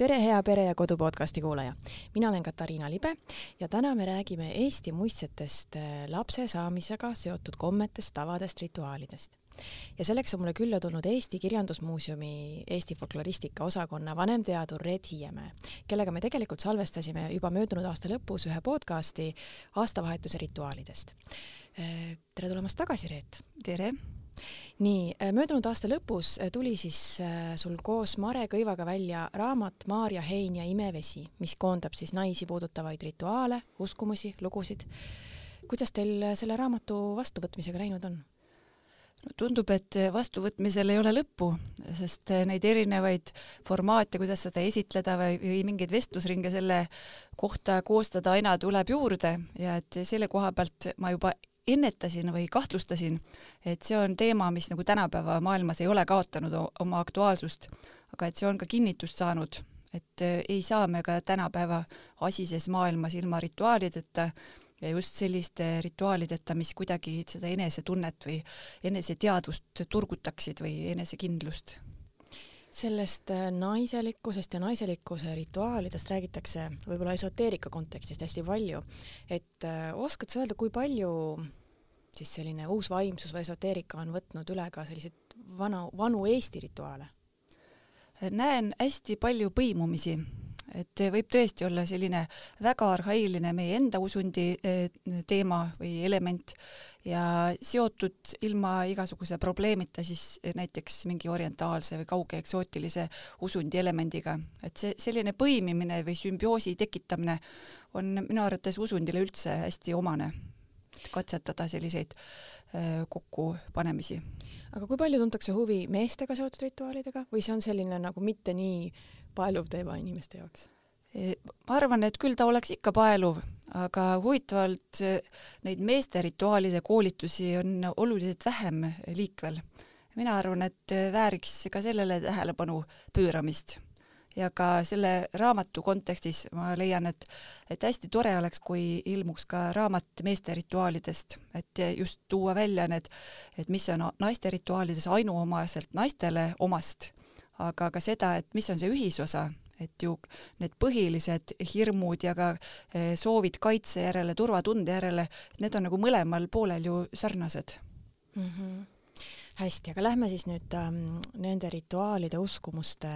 tere, hea Pere ja Kodu podcasti kuulaja. mina olen Katariina Libe ja täna me räägime Eesti muistsetest äh, lapse saamisega seotud kommetest, tavadest, rituaalidest. ja selleks on mulle külla tulnud Eesti Kirjandusmuuseumi Eesti folkloristika osakonna vanemteadur Reet Hiiemäe, kellega me tegelikult salvestasime juba möödunud aasta lõpus ühe podcasti aastavahetuse rituaalidest. Äh, tere tulemast tagasi, Reet! tere! Nii, äh, möödunud aasta lõpus äh, tuli siis äh, sul koos Mare Kõivaga välja raamat Maarja hein ja imevesi, mis koondab siis naisi puudutavaid rituaale, uskumusi, lugusid. kuidas teil selle raamatu vastuvõtmisega läinud on? no tundub, et vastuvõtmisel ei ole lõppu, sest neid erinevaid formaate, kuidas seda esitleda või, või mingeid vestlusringe selle kohta koostada aina tuleb juurde ja et selle koha pealt ma juba ennetasin või kahtlustasin, et see on teema, mis nagu tänapäeva maailmas ei ole kaotanud oma aktuaalsust, aga et see on ka kinnitust saanud, et äh, ei saa me ka tänapäeva asises maailmas ilma rituaalideta ja just selliste rituaalideta, mis kuidagi seda enesetunnet või eneseteadvust turgutaksid või enesekindlust sellest äh, naiselikkusest ja naiselikkuse rituaalidest räägitakse võib-olla esoteerika kontekstist hästi palju, et äh, oskad sa öelda, kui palju siis selline uus vaimsus või esoteerika on võtnud üle ka selliseid vana, vanu Eesti rituaale? näen hästi palju põimumisi, et võib tõesti olla selline väga arhailine meie enda usundi eh, teema või element ja seotud ilma igasuguse probleemita siis näiteks mingi orientaalse või kauge eksootilise usundi elemendiga. et see selline põimimine või sümbioosi tekitamine on minu arvates usundile üldse hästi omane katsetada selliseid äh, kokkupanemisi. aga kui palju tuntakse huvi meestega seotud rituaalidega või see on selline nagu mitte nii paeluv teema inimeste jaoks? E, ma arvan, et küll ta oleks ikka paeluv, aga huvitavalt äh, neid meeste rituaalide koolitusi on oluliselt vähem liikvel. mina arvan, et äh, vääriks ka sellele tähelepanu pööramist ja ka selle raamatu kontekstis ma leian, et et hästi tore oleks, kui ilmuks ka raamat meeste rituaalidest, et just tuua välja need, et mis on naiste rituaalides ainuomaselt naistele omast, aga ka seda, et mis on see ühisosa, et ju need põhilised hirmud ja ka eh, soovid kaitse järele, turvatunde järele, need on nagu mõlemal poolel ju sarnased mm. -hmm hästi, aga lähme siis nüüd ähm, nende rituaalide, uskumuste,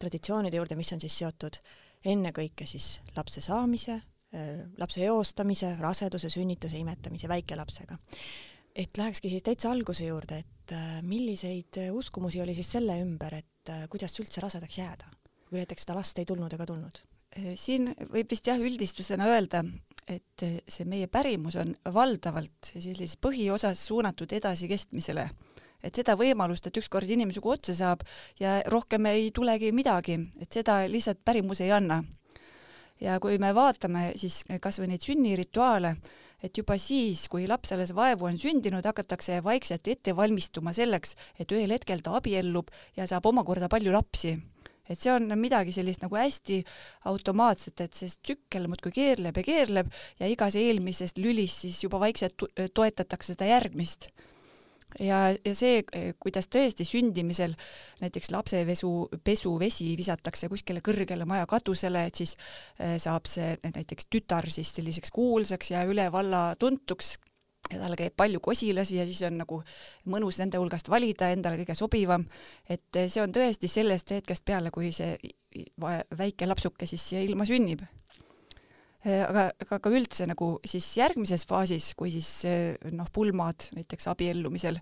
traditsioonide juurde, mis on siis seotud ennekõike siis lapse saamise äh,, lapse eostamise, raseduse, sünnituse, imetamise, väikelapsega. Et lähekski siis täitsa alguse juurde, et äh, milliseid uskumusi oli siis selle ümber, et äh, kuidas üldse rasedaks jääda, kui näiteks seda last ei tulnud ega tulnud? Äh, siin võib vist jah, üldistusena öelda, et see meie pärimus on valdavalt sellises põhiosas suunatud edasikestmisele et seda võimalust, et ükskord inimsugu otsa saab ja rohkem ei tulegi midagi, et seda lihtsalt pärimus ei anna. ja kui me vaatame siis kas või neid sünnirituaale, et juba siis, kui laps alles vaevu on sündinud, hakatakse vaikselt ette valmistuma selleks, et ühel hetkel ta abiellub ja saab omakorda palju lapsi. Et see on midagi sellist nagu hästi automaatset, et see tsükkel muudkui keerleb ja keerleb ja igas eelmises lülis siis juba vaikselt toetatakse seda järgmist ja, ja see, kuidas tõesti sündimisel näiteks lapsevesu, pesuvesi visatakse kuskile kõrgele maja katusele, et siis eh, saab see näiteks tütar siis selliseks kuulsaks ja üle valla tuntuks ja tal käib palju kosilasi ja siis on nagu mõnus nende hulgast valida endale kõige sobivam. et see on tõesti sellest hetkest peale, kui see väike lapsuke siis ilma sünnib Äh, aga, aga ka üldse nagu siis järgmises faasis, kui siis äh, noh, pulmad näiteks abiellumisel,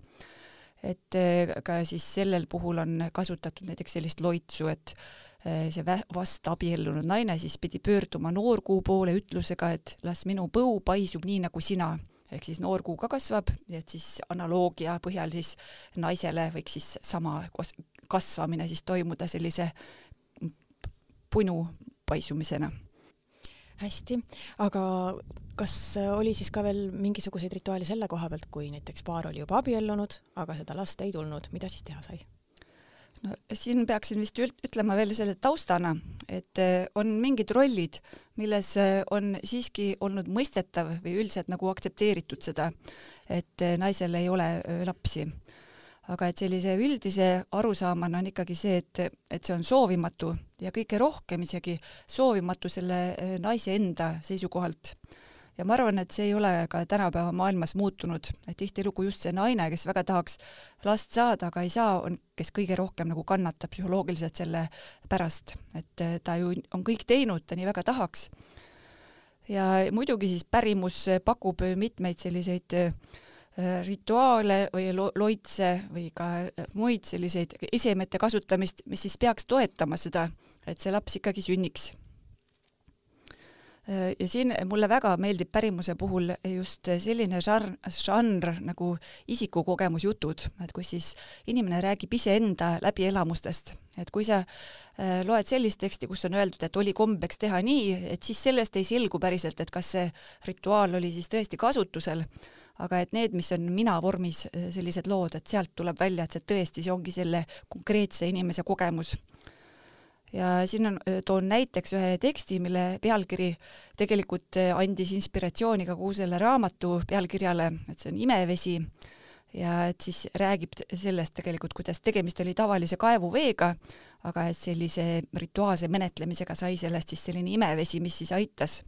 et äh, ka siis sellel puhul on kasutatud näiteks sellist loitsu, et see vast abiellunud naine siis pidi pöörduma noorkuu poole ütlusega, et las minu põu paisub nii nagu sina. Ehk siis noorkuu ka kasvab, et siis analoogia põhjal siis naisele võiks siis sama kasvamine siis toimuda sellise punu paisumisena hästi, aga kas oli siis ka veel mingisuguseid rituaale selle koha pealt, kui näiteks paar oli juba abiellunud, aga seda last ei tulnud, mida siis teha sai? no siin peaksin vist ütlema veel selle taustana, et eh, on mingid rollid, milles eh, on siiski olnud mõistetav või üldiselt nagu aktsepteeritud seda, et naisel ei ole lapsi aga et sellise üldise arusaamana on ikkagi see, et, et see on soovimatu ja kõige rohkem isegi soovimatu selle eh, naise enda seisukohalt. ja ma arvan, et see ei ole ka tänapäeva maailmas muutunud, et tihtilugu just see naine, kes väga tahaks last saada, aga ei saa, on, kes kõige rohkem nagu kannatab psühholoogiliselt selle pärast, et eh, ta ju on kõik teinud, ta nii väga tahaks. ja muidugi siis pärimus pakub mitmeid selliseid äh, rituaale või lo loitse või ka äh, muid selliseid esemete kasutamist, mis siis peaks toetama seda, et see laps ikkagi sünniks. Äh, ja siin mulle väga meeldib pärimuse puhul just selline žanr, žanr nagu isikukogemusjutud, et kus siis inimene räägib iseenda läbielamustest, et kui sa loed sellist teksti, kus on öeldud, et oli kombeks teha nii, et siis sellest ei selgu päriselt, et kas see rituaal oli siis tõesti kasutusel aga et need, mis on mina vormis, äh, sellised lood, et sealt tuleb välja, et see tõesti, see ongi selle konkreetse inimese kogemus. ja siin on, äh, toon näiteks ühe teksti, mille pealkiri tegelikult äh, andis inspiratsiooni ka kogu selle raamatu pealkirjale, et see on Imevesi ja et siis räägib sellest tegelikult, kuidas tegemist oli tavalise kaevuveega, aga sellise rituaalse menetlemisega sai sellest siis selline imevesi, mis siis aitas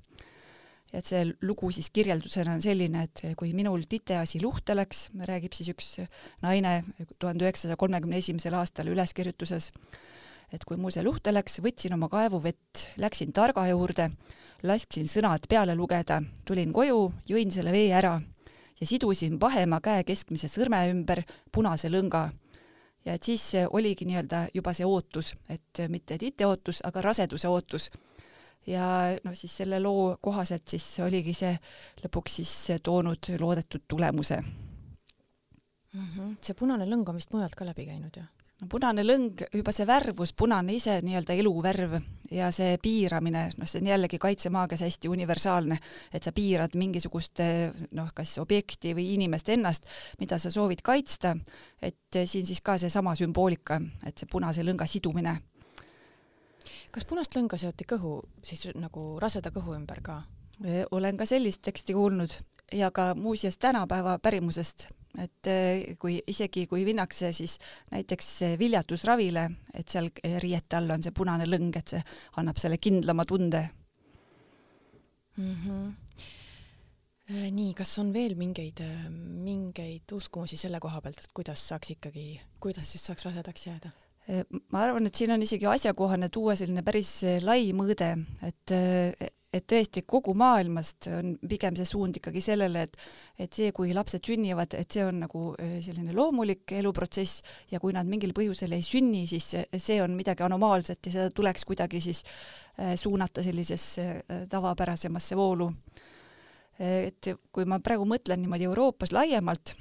et see lugu siis kirjeldusena on selline, et kui minul titeasi luhta läks, räägib siis üks naine tuhande üheksasaja kolmekümne esimesel aastal üleskirjutuses, et kui mul see luhta läks, võtsin oma kaevuvett, läksin targa juurde, lasksin sõnad peale lugeda, tulin koju, jõin selle vee ära ja sidusin pahema käe keskmise sõrme ümber punase lõnga. Ja et siis oligi nii-öelda juba see ootus, et mitte tite ootus, aga raseduse ootus ja noh, siis selle loo kohaselt siis oligi see lõpuks siis toonud loodetud tulemuse mm. -hmm. see punane lõng on vist mujalt ka läbi käinud, jah? no punane lõng, juba see värvus, punane ise nii-öelda eluvärv ja see piiramine, noh, see on jällegi kaitsemaagias hästi universaalne, et sa piirad mingisugust noh, kas objekti või inimest ennast, mida sa soovid kaitsta, et siin siis ka seesama sümboolika, et see punase lõnga sidumine kas punast lõnga seoti kõhu siis nagu raseda kõhu ümber ka? olen ka sellist teksti kuulnud ja ka muuseas tänapäeva pärimusest, et kui isegi kui minnakse siis näiteks viljatusravile, et seal riiete all on see punane lõng, et see annab selle kindlama tunde mm. -hmm nii, kas on veel mingeid, mingeid uskumusi selle koha pealt, et kuidas saaks ikkagi, kuidas siis saaks rasedaks jääda? Ma arvan, et siin on isegi asjakohane tuua selline päris lai mõõde, et et tõesti kogu maailmast on pigem see suund ikkagi sellele, et et see, kui lapsed sünnivad, et see on nagu selline loomulik eluprotsess ja kui nad mingil põhjusel ei sünni, siis see on midagi anomaalset ja seda tuleks kuidagi siis suunata sellisesse tavapärasemasse voolu. et kui ma praegu mõtlen niimoodi Euroopas laiemalt,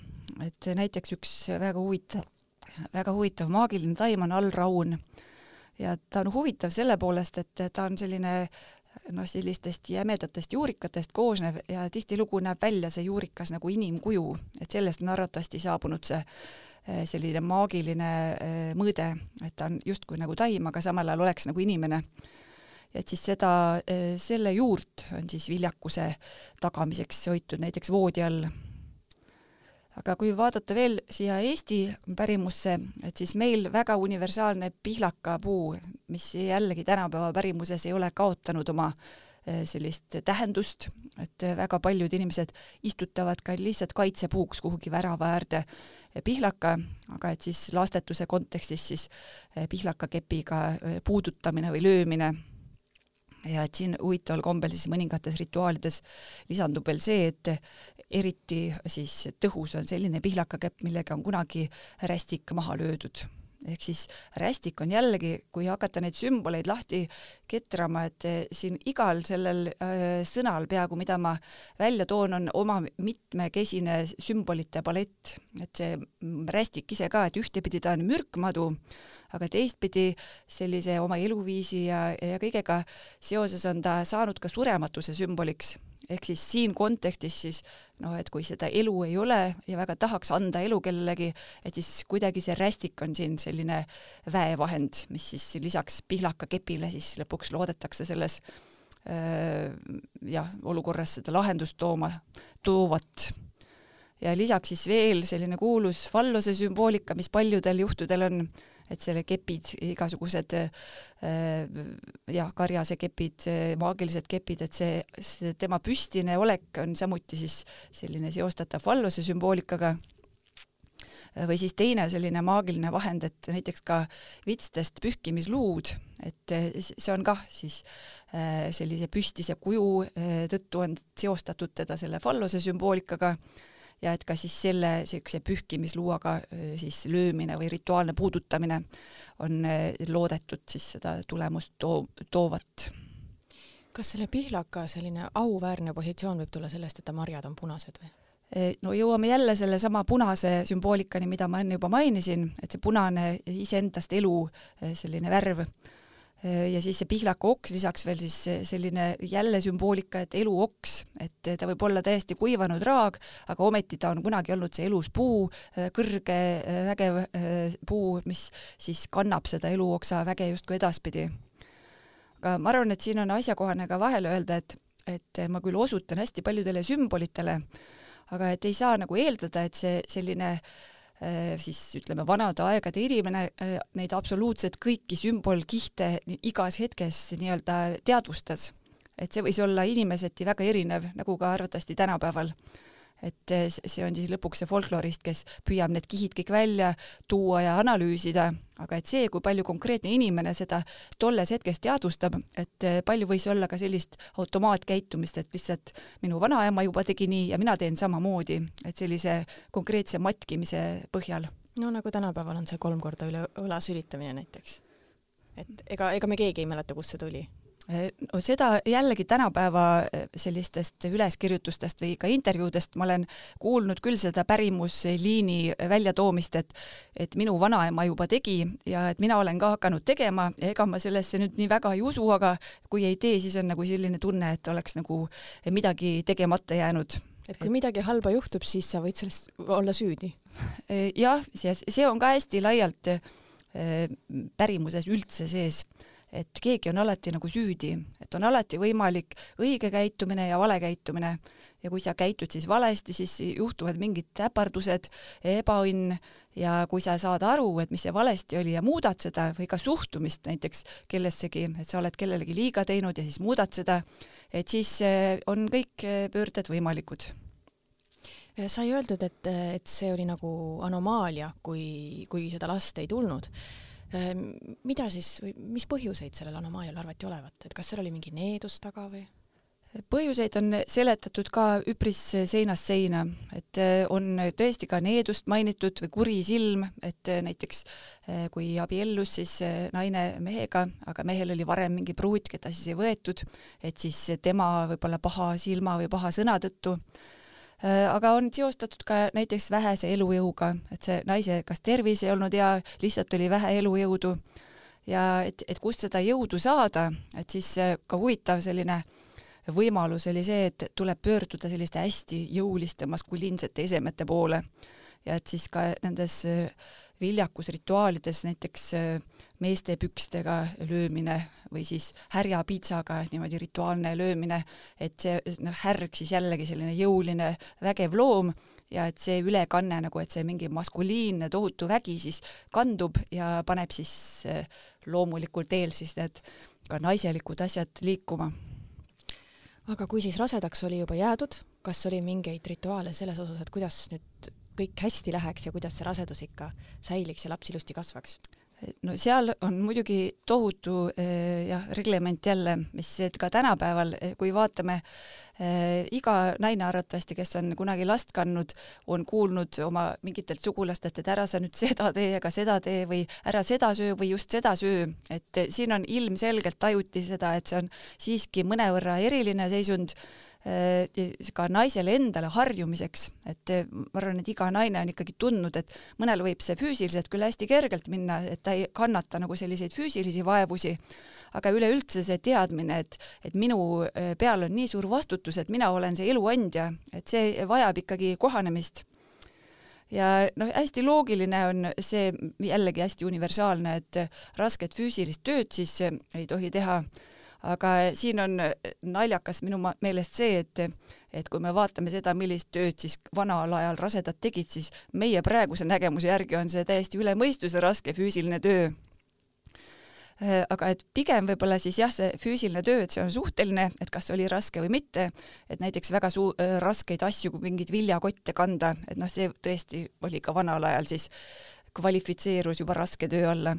et näiteks üks väga huvitav väga huvitav. Maagiline taim on allraun. Ja ta on huvitav selle poolest, et ta on selline noh, sellistest jämedatest juurikatest koosnev ja tihtilugu näeb välja see juurikas nagu inimkuju, et sellest on arvatavasti saabunud see eh, selline maagiline eh, mõõde, et ta on justkui nagu taim, aga samal ajal oleks nagu inimene. et siis seda, eh, selle juurt on siis viljakuse tagamiseks hoitud näiteks voodi all aga kui vaadata veel siia Eesti pärimusse, et siis meil väga universaalne pihlakapuu, mis jällegi tänapäeva pärimuses ei ole kaotanud oma eh, sellist tähendust, et väga paljud inimesed istutavad ka lihtsalt kaitsepuuks kuhugi värava äärde pihlaka, aga et siis lastetuse kontekstis siis eh, pihlakakepiga eh, puudutamine või löömine ja et siin huvitaval kombel siis mõningates rituaalides lisandub veel see, et eriti siis tõhus on selline pihlakakepp, millega on kunagi rästik maha löödud ehk siis rästik on jällegi, kui hakata neid sümboleid lahti ketrama, et eh, siin igal sellel äh, sõnal peaaegu, mida ma välja toon, on oma mitmekesine sümbolite palett, et see rästik ise ka, et ühtepidi ta on mürkmadu, aga teistpidi sellise oma eluviisi ja, ja kõigega seoses on ta saanud ka surematuse sümboliks. Ehk siis siin kontekstis siis noh, et kui seda elu ei ole ja väga tahaks anda elu kellelegi, et siis kuidagi see rästik on siin selline väevahend, mis siis lisaks pihlakakepile siis lõpuks loodetakse selles äh, jah, olukorras seda lahendust tooma, toovat. Ja lisaks siis veel selline kuulus fallose sümboolika, mis paljudel juhtudel on, et selle kepid, igasugused jah, karjase kepid, maagilised kepid, et see, see tema püstine olek on samuti siis selline seostatav fallose sümboolikaga. Või siis teine selline maagiline vahend, et näiteks ka vitstest pühkimisluud, et see on kah siis sellise püstise kuju tõttu on seostatud teda selle fallose sümboolikaga ja et ka siis selle niisuguse pühkimisluuaga siis löömine või rituaalne puudutamine on loodetud siis seda tulemust too, toovat. kas selle pihlaka selline auväärne positsioon võib tulla sellest, et ta marjad on punased või? no jõuame jälle sellesama punase sümboolikani, mida ma enne juba mainisin, et see punane iseendast elu selline värv ja siis see pihlaku oks, lisaks veel siis selline jälle sümboolika, et eluoks, et ta võib olla täiesti kuivanud raag, aga ometi ta on kunagi olnud see elus puu, kõrge vägev puu, mis siis kannab seda eluoksa väge justkui edaspidi. aga ma arvan, et siin on asjakohane ka vahele öelda, et, et ma küll osutan hästi paljudele sümbolitele, aga et ei saa nagu eeldada, et see selline äh, Äh, siis ütleme, vanade aegade inimene äh, neid absoluutselt kõiki sümbolkihte igas hetkes nii-öelda teadvustas. et see võis olla inimeseti väga erinev, nagu ka arvatavasti tänapäeval et eh, see on siis lõpuks see folklorist, kes püüab need kihid kõik välja tuua ja analüüsida, aga et see, kui palju konkreetne inimene seda tolles hetkes teadvustab, et eh, palju võis olla ka sellist automaatkäitumist, et lihtsalt minu vanaema juba tegi nii ja mina teen samamoodi, et sellise konkreetse matkimise põhjal. no nagu tänapäeval on see kolm korda üle õla sülitamine näiteks. et ega, ega me keegi ei mäleta, kust see tuli no seda jällegi tänapäeva eh, sellistest üleskirjutustest või ka intervjuudest ma olen kuulnud küll seda pärimusliini väljatoomist, et et minu vanaema juba tegi ja et mina olen ka hakanud tegema ega ma sellesse nüüd nii väga ei usu, aga kui ei tee, siis on nagu selline tunne, et oleks nagu midagi tegemata jäänud. et kui midagi halba juhtub, siis sa võid sellest olla süüdi? Eh, jah, see on ka hästi laialt pärimuses üldse sees et keegi on alati nagu süüdi, et on alati võimalik õige käitumine ja vale käitumine. Ja kui sa käitud siis valesti, siis juhtuvad mingid äpardused, ebaõnn ja kui sa saad aru, et mis see valesti oli ja muudad seda või ka suhtumist näiteks kellessegi, et sa oled kellelegi liiga teinud ja siis muudad seda, et siis eh, on kõik eh, pöörded võimalikud. Sai öeldud, et, et see oli nagu anomaalia, kui, kui seda last ei tulnud mida siis mis põhjuseid sellel anomaalial arvati olevat, et kas seal oli mingi needus taga või? põhjuseid on seletatud ka üpris seinast seina, et eh, on tõesti ka needust mainitud või kuri silm, et eh, näiteks eh, kui abiellus siis naine mehega, aga mehel oli varem mingi pruut, keda siis ei võetud, et siis tema võib-olla paha silma või paha sõna tõttu aga on seostatud ka näiteks vähese elujõuga, et see naise kas tervis ei olnud hea, lihtsalt oli vähe elujõudu. Ja et, et kust seda jõudu saada, et siis äh, ka huvitav selline võimalus oli see, et tuleb pöörduda selliste hästi jõuliste maskuliinsete esemete poole. Ja et siis ka nendes äh, viljakusrituaalides näiteks meeste pükstega löömine või siis härjapiitsaga niimoodi rituaalne löömine, et see noh, härg siis jällegi selline jõuline vägev loom ja et see ülekanne nagu, et see mingi maskuliinne tohutu vägi siis kandub ja paneb siis eh, loomulikul teel siis need ka naiselikud asjad liikuma. aga kui siis rasedaks oli juba jäädud, kas oli mingeid rituaale selles osas, et kuidas nüüd kõik hästi läheks ja kuidas see rasedus ikka säiliks ja laps ilusti kasvaks? no seal on muidugi tohutu eh, jah, reglement jälle, mis ka tänapäeval, eh, kui vaatame eh, iga naine arvatavasti, kes on kunagi last kandnud, on kuulnud oma mingitelt sugulastelt, et ära sa nüüd seda tee ega seda tee või ära seda söö või just seda söö, et siin on ilmselgelt tajuti seda, et see on siiski mõnevõrra eriline seisund ka naisele endale harjumiseks, et äh, ma arvan, et iga naine on ikkagi tundnud, et mõnel võib see füüsiliselt küll hästi kergelt minna, et ta ei kannata nagu selliseid füüsilisi vaevusi, aga üleüldse see teadmine, et, et minu äh, peal on nii suur vastutus, et mina olen see eluandja, et see vajab ikkagi kohanemist. Ja noh, hästi loogiline on see jällegi hästi universaalne, et rasket füüsilist tööd siis ei tohi teha aga siin on naljakas minu meelest see, et et kui me vaatame seda, millist tööd siis vanal ajal rasedad tegid, siis meie praeguse nägemuse järgi on see täiesti üle mõistuse raske füüsiline töö Äh, aga et pigem võib-olla siis jah, see füüsiline töö, et see on suhteline, et kas oli raske või mitte, et näiteks väga suu-, äh, raskeid asju, kui mingeid viljakotte kanda, et noh, see tõesti oli ka vanal ajal siis, kvalifitseerus juba raske töö alla.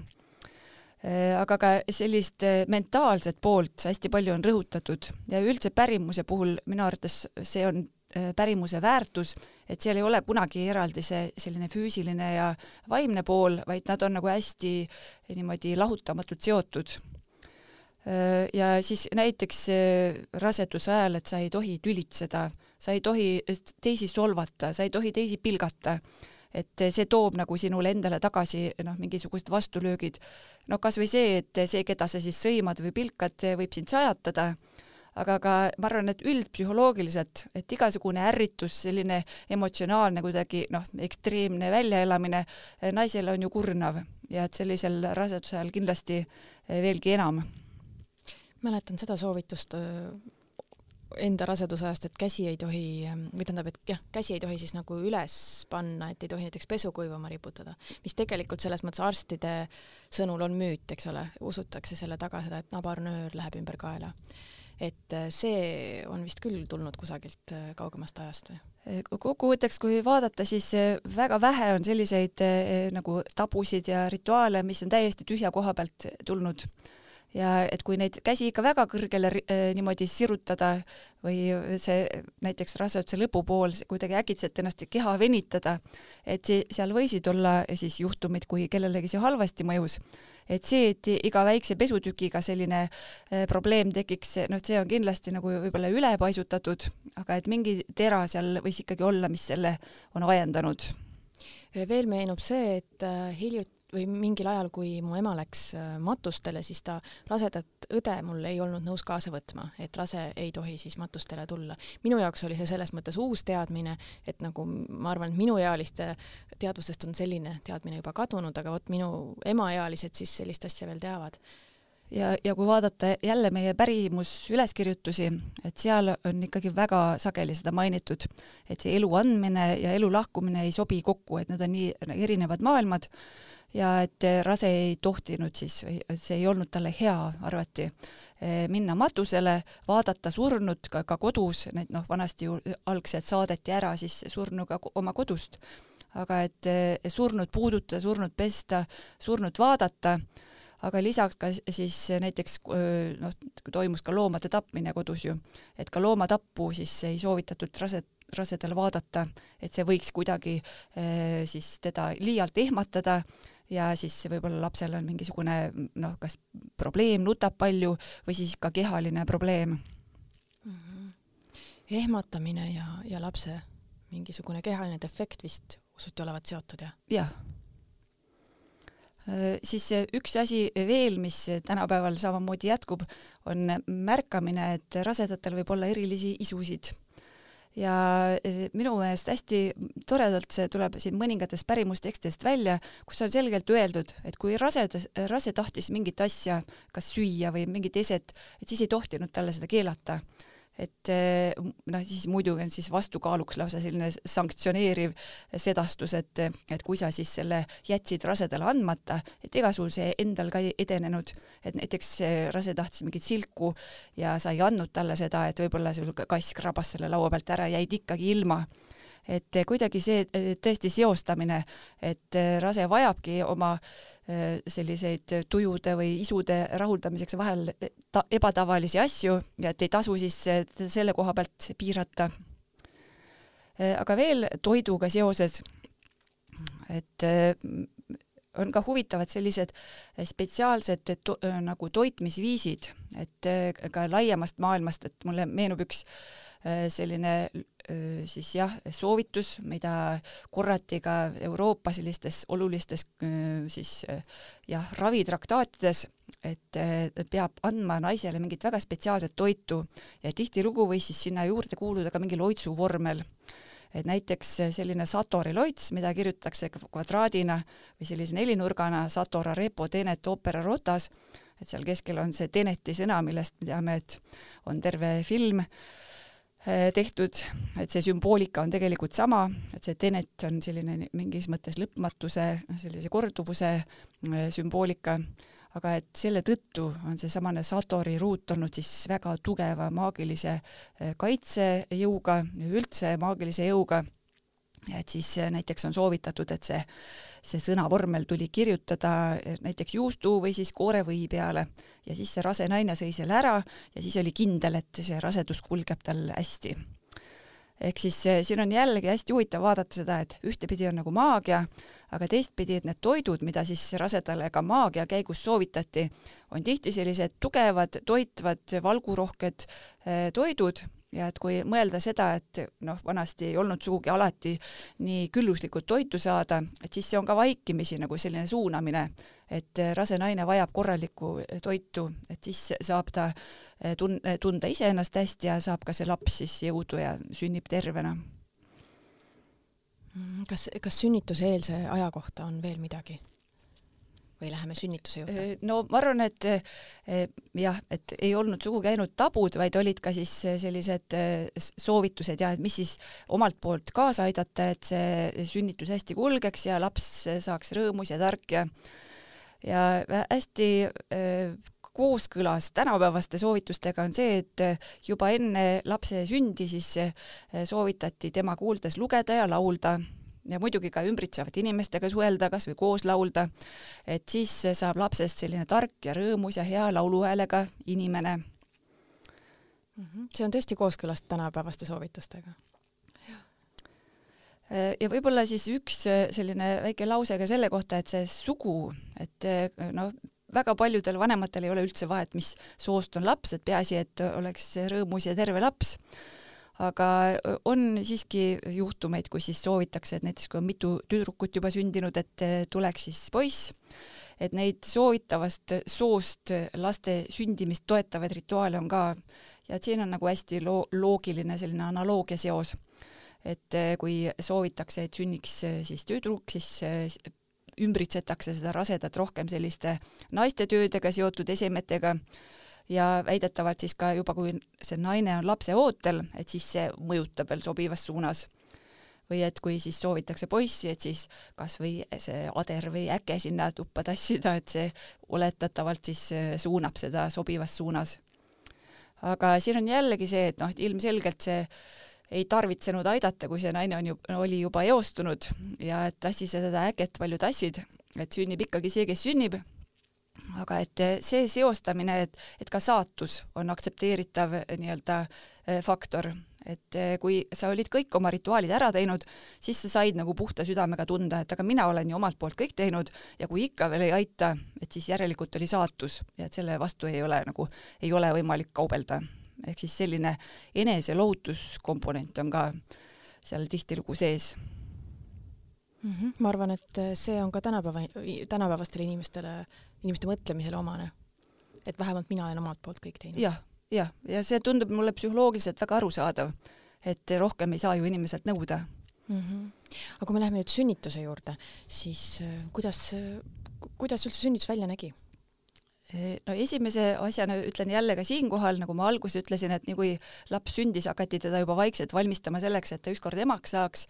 Äh, aga ka sellist mentaalset poolt hästi palju on rõhutatud ja üldse pärimuse puhul minu arvates see on Äh, pärimuse väärtus, et seal ei ole kunagi eraldi see selline füüsiline ja vaimne pool, vaid nad on nagu hästi niimoodi lahutamatult seotud. Äh, ja siis näiteks äh, raseduse ajal, et sa ei tohi tülitseda, sa ei tohi teisi solvata, sa ei tohi teisi pilgata, et see toob nagu sinule endale tagasi noh, mingisugused vastulöögid. no kas või see, et see, keda sa siis sõimad või pilkad, võib sind sajatada aga ka ma arvan, et üldpsühholoogiliselt, et igasugune ärritus, selline emotsionaalne kuidagi noh, ekstreemne väljaelamine eh, naisele on ju kurnav ja et sellisel raseduse ajal kindlasti eh, veelgi enam. mäletan seda soovitust enda raseduse ajast, et käsi ei tohi, või tähendab, et jah, käsi ei tohi siis nagu üles panna, et ei tohi näiteks pesu kuivama riputada, mis tegelikult selles mõttes arstide sõnul on müüt, eks ole, usutakse selle taga seda, et nabarnöör läheb ümber kaela et äh, see on vist küll tulnud kusagilt äh, kaugemast ajast või? Äh, kokkuvõtteks, kui vaadata, siis väga vähe on selliseid nagu tabusid ja rituaale, mis on täiesti tühja koha pealt tulnud ja et kui neid käsi ikka väga kõrgele niimoodi sirutada või see näiteks raseduse lõpupool kuidagi äkitselt ennast keha venitada, et see, seal võisid olla siis juhtumid, kui kellelegi see halvasti mõjus et see, et iga väikse pesutükiga selline äh, probleem tekiks, noh, see on kindlasti nagu võib-olla ülepaisutatud, aga et mingi tera seal võis ikkagi olla, mis selle on ajendanud. veel meenub see, et äh, hiljuti või mingil ajal, kui mu ema läks äh, matustele, siis ta rasedat õde mul ei olnud nõus kaasa võtma, et rase ei tohi siis matustele tulla. minu jaoks oli see selles mõttes uus teadmine, et nagu ma arvan, et minuealiste teadvustest on selline teadmine juba kadunud, aga vot minu emaealised siis sellist asja veel teavad ja, ja kui vaadata jälle meie pärimusüleskirjutusi, et seal on ikkagi väga sageli seda mainitud, et see elu andmine ja elu lahkumine ei sobi kokku, et need on nii erinevad maailmad ja et rase ei tohtinud siis, see ei olnud talle hea, arvati, eh, minna matusele, vaadata surnut ka, ka kodus, need noh, vanasti ju algselt saadeti ära siis surnuga oma kodust, aga et eh, surnut puudutada, surnut pesta, surnut vaadata, aga lisaks ka siis näiteks noh, toimus ka loomade tapmine kodus ju, et ka loomatappu siis ei soovitatud raset, rasedal vaadata, et see võiks kuidagi eh, siis teda liialt ehmatada ja siis võib-olla lapsel on mingisugune noh, kas probleem, nutab palju või siis ka kehaline probleem mm. -hmm. ehmatamine ja, ja lapse mingisugune kehaline defekt vist usuti olevat seotud, jah? jah. Äh, siis üks asi veel, mis tänapäeval samamoodi jätkub, on märkamine, et rasedatel võib olla erilisi isusid. Ja e, minu meelest hästi toredalt see tuleb siin mõningatest pärimustekstidest välja, kus on selgelt öeldud, et kui rasedas, rase tahtis mingit asja, kas süüa või mingit eset, et siis ei tohtinud talle seda keelata et eh, noh, siis muidugi on siis vastukaaluks lausa selline sanktsioneeriv sedastus, et, et kui sa siis selle jätsid rasedale andmata, et ega sul see endal ka ei edenenud, et näiteks rase tahtis mingit silku ja sa ei andnud talle seda, et võib-olla sul kass krabas selle laua pealt ära, jäid ikkagi ilma. Et kuidagi see tõesti seostamine, et rase vajabki oma Äh, selliseid tujude või isude rahuldamiseks vahel ta-, ebatavalisi asju ja et ei tasu siis äh, selle koha pealt piirata. Äh, aga veel toiduga seoses, et on ka huvitavad sellised spetsiaalsed to, nagu toitmisviisid, et ka laiemast maailmast, et mulle meenub üks selline siis jah, soovitus, mida korrati ka Euroopa sellistes olulistes siis jah, ravitraktaatides, et peab andma naisele mingit väga spetsiaalset toitu ja tihtilugu võis siis sinna juurde kuuluda ka mingi loitsuvormel. Et näiteks selline Satori loits, mida kirjutatakse kvadraadina või sellise nelinurgana Satora repo tenet opera rotas, et seal keskel on see teneti sõna, millest me teame, et on terve film tehtud, et see sümboolika on tegelikult sama, et see tenet on selline mingis mõttes lõpmatuse, sellise korduvuse sümboolika aga et selle tõttu on seesamane Satori ruut olnud siis väga tugeva maagilise eh, kaitsejõuga, üldse maagilise jõuga, et siis eh, näiteks on soovitatud, et see, see sõnavormel tuli kirjutada eh, näiteks juustu või siis koorevõi peale. Ja siis see rase naine sõi selle ära ja siis oli kindel, et see rasedus kulgeb tal hästi. Ehk siis eh, siin on jällegi hästi huvitav vaadata seda, et ühtepidi on nagu maagia, aga teistpidi, et need toidud, mida siis rasedale ka maagia käigus soovitati, on tihti sellised tugevad, toitvad, valgurohked toidud ja et kui mõelda seda, et noh, vanasti ei olnud sugugi alati nii külluslikult toitu saada, et siis see on ka vaikimisi nagu selline suunamine, et rase naine vajab korralikku toitu, et siis saab ta eh, tun-, tunda iseennast hästi ja saab ka see laps siis jõudu ja sünnib tervena. kas, kas sünnituseelse aja kohta on veel midagi? Või läheme sünnituse juurde? Äh, no ma arvan, et äh, jah, et ei olnud sugugi ainult tabud, vaid olid ka siis äh, sellised soovitused ja et mis siis omalt poolt kaasa aidata, et see sünnitus hästi kulgeks ja laps saaks rõõmus ja tark ja ja hästi kooskõlas tänapäevaste soovitustega on see, et juba enne lapse sündi siis soovitati tema kuuldes lugeda ja laulda ja muidugi ka ümbritsevate inimestega suhelda, kas või koos laulda, et siis saab lapsest selline tark ja rõõmus ja hea lauluhäälega inimene. Mhm. see on tõesti kooskõlas tänapäevaste soovitustega ja võib-olla siis üks selline väike lause ka selle kohta, et see sugu, et noh, väga paljudel vanematel ei ole üldse vahet, mis soost on laps, et peaasi, et oleks rõõmus ja terve laps aga on siiski juhtumeid, kus siis soovitakse, et näiteks kui on mitu tüdrukut juba sündinud, et tuleks siis poiss, et neid soovitavast soost laste sündimist toetavaid rituaale on ka. Ja et siin on nagu hästi loo-, loogiline selline analoogia seos. et kui soovitakse, et sünniks siis tüdruk, siis ümbritsetakse seda rasedat rohkem selliste naiste töödega seotud esemetega ja väidetavalt siis ka juba, kui see naine on lapse ootel, et siis see mõjutab veel sobivas suunas. või et kui siis soovitakse poissi, et siis kas või see ader või äke sinna tuppa tassida, et see oletatavalt siis äh, suunab seda sobivas suunas. aga siin on jällegi see, et noh, ilmselgelt see ei tarvitsenud aidata, kui see naine on ju, oli juba eostunud ja et tassi seda äket palju tassid, et sünnib ikkagi see, kes sünnib aga et eh, see seostamine, et, et ka saatus on aktsepteeritav eh, nii-öelda eh, faktor, et kui sa olid kõik oma rituaalid ära teinud, siis sa said nagu puhta südamega tunda, et aga mina olen ju omalt poolt kõik teinud ja kui ikka veel ei aita, et siis järelikult oli saatus ja et selle vastu ei ole nagu, ei ole võimalik kaubelda. ehk siis selline eneselohutuskomponent on ka seal tihtilugu sees mm. -hmm. ma arvan, et see on ka tänapäeva, tänapäevastele inimestele, inimeste mõtlemisele omane. et vähemalt mina olen omalt poolt kõik teinud ja,. jah, jah, ja see tundub mulle psühholoogiliselt väga arusaadav, et rohkem ei saa ju inimeselt nõuda mm. -hmm. aga kui me läheme nüüd sünnituse juurde, siis äh, kuidas, kuidas üldse sünnitus välja nägi? no esimese asjana ütlen jälle ka siinkohal, nagu ma alguses ütlesin, et nii kui laps sündis, hakati teda juba vaikselt valmistama selleks, et ta ükskord emaks saaks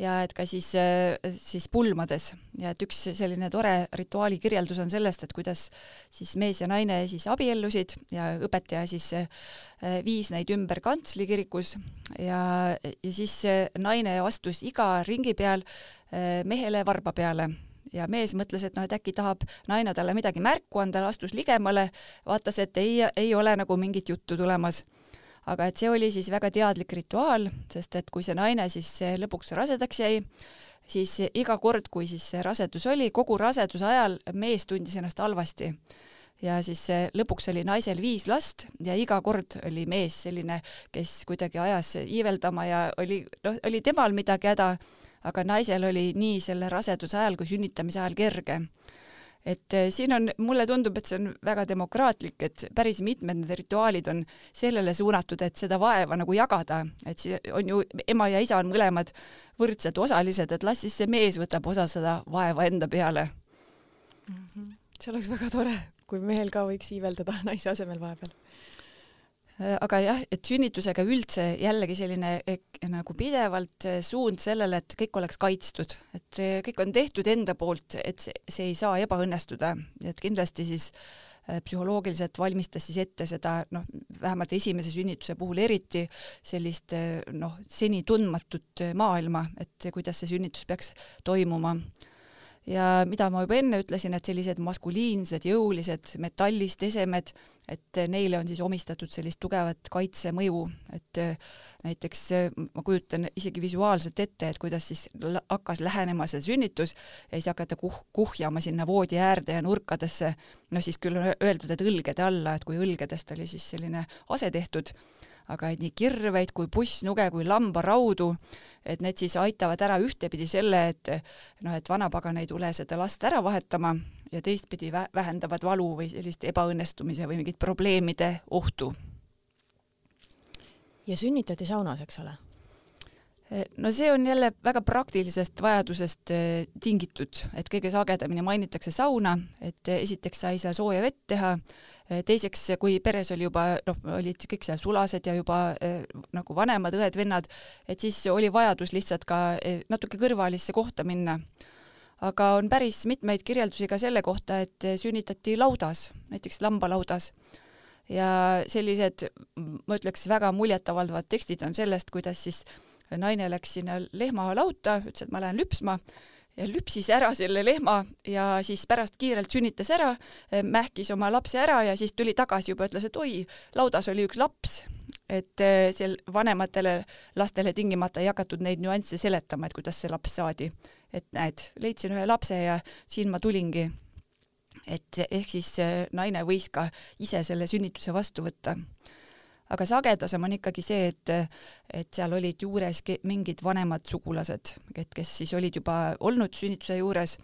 ja et ka siis, äh, siis pulmades. Ja et üks selline tore rituaali kirjeldus on sellest, et kuidas siis mees ja naine siis abiellusid ja õpetaja siis äh, viis neid ümber kantsli kirikus ja, ja siis naine astus iga ringi peal äh, mehele varba peale. Ja mees mõtles, et noh, et äkki tahab naine talle midagi märku anda, astus ligemale, vaatas, et ei, ei ole nagu mingit juttu tulemas aga et see oli siis väga teadlik rituaal, sest et kui see naine siis lõpuks rasedaks jäi, siis iga kord, kui siis rasedus oli, kogu raseduse ajal mees tundis ennast halvasti. Ja siis lõpuks oli naisel viis last ja iga kord oli mees selline, kes kuidagi ajas iiveldama ja oli, noh, oli temal midagi häda, aga naisel oli nii selle raseduse ajal kui sünnitamise ajal kerge et eh, siin on, mulle tundub, et see on väga demokraatlik, et päris mitmed need rituaalid on sellele suunatud, et seda vaeva nagu jagada, et see on ju, ema ja isa on mõlemad võrdsed osalised, et las siis see mees võtab osa seda vaeva enda peale mm. -hmm. see oleks väga tore, kui mehel ka võiks iiveldada naise asemel vahepeal aga jah, et sünnitusega üldse jällegi selline nagu pidevalt äh, suund sellele, et kõik oleks kaitstud, et äh, kõik on tehtud enda poolt, et see, see ei saa ebaõnnestuda, et kindlasti siis psühholoogiliselt valmistas siis ette seda noh, vähemalt esimese sünnituse puhul eriti sellist noh, seni tundmatut maailma, et kuidas see sünnitus peaks toimuma ja mida ma juba enne ütlesin, et sellised maskuliinsed, jõulised metallist esemed, et neile on siis omistatud sellist tugevat kaitsemõju, et äh, näiteks äh, ma kujutan isegi visuaalselt ette, et kuidas siis hakkas lähenema see sünnitus ja siis hakata kuh-, kuhjama sinna voodi äärde ja nurkadesse, noh siis küll on öeldud, et õlgede alla, et kui õlgedest oli siis selline ase tehtud aga et nii kirveid kui pussnuge kui lambaraudu, et need siis aitavad ära ühtepidi selle, et noh, et vanapagan ei tule seda last ära vahetama ja teistpidi vähendavad valu või sellist ebaõnnestumise või mingit probleemide ohtu. ja sünnitati saunas, eks ole? No see on jälle väga praktilisest vajadusest eh, tingitud, et kõige sagedamini mainitakse sauna, et esiteks sai seal sooja vett teha Äh, teiseks, kui peres oli juba noh, olid kõik seal sulased ja juba äh, nagu vanemad õed-vennad, et siis oli vajadus lihtsalt ka äh, natuke kõrvalisse kohta minna. aga on päris mitmeid kirjeldusi ka selle kohta, et sünnitati laudas, näiteks lambalaudas ja sellised, ma ütleks, väga muljetavaldavad tekstid on sellest, kuidas siis naine läks sinna lehmalauta, ütles, et ma lähen lüpsma ja lüpsis ära selle lehma ja siis pärast kiirelt sünnitas ära, mähkis oma lapse ära ja siis tuli tagasi juba, ütles, et oi, laudas oli üks laps. et eh, seal vanematele lastele tingimata ei hakatud neid nüansse seletama, et kuidas see laps saadi. et näed, leidsin ühe lapse ja siin ma tulingi. et ehk siis eh, naine võis ka ise selle sünnituse vastu võtta aga sagedasem on ikkagi see, et, et seal olid juures mingid vanemad sugulased, et kes siis olid juba olnud sünnituse juures,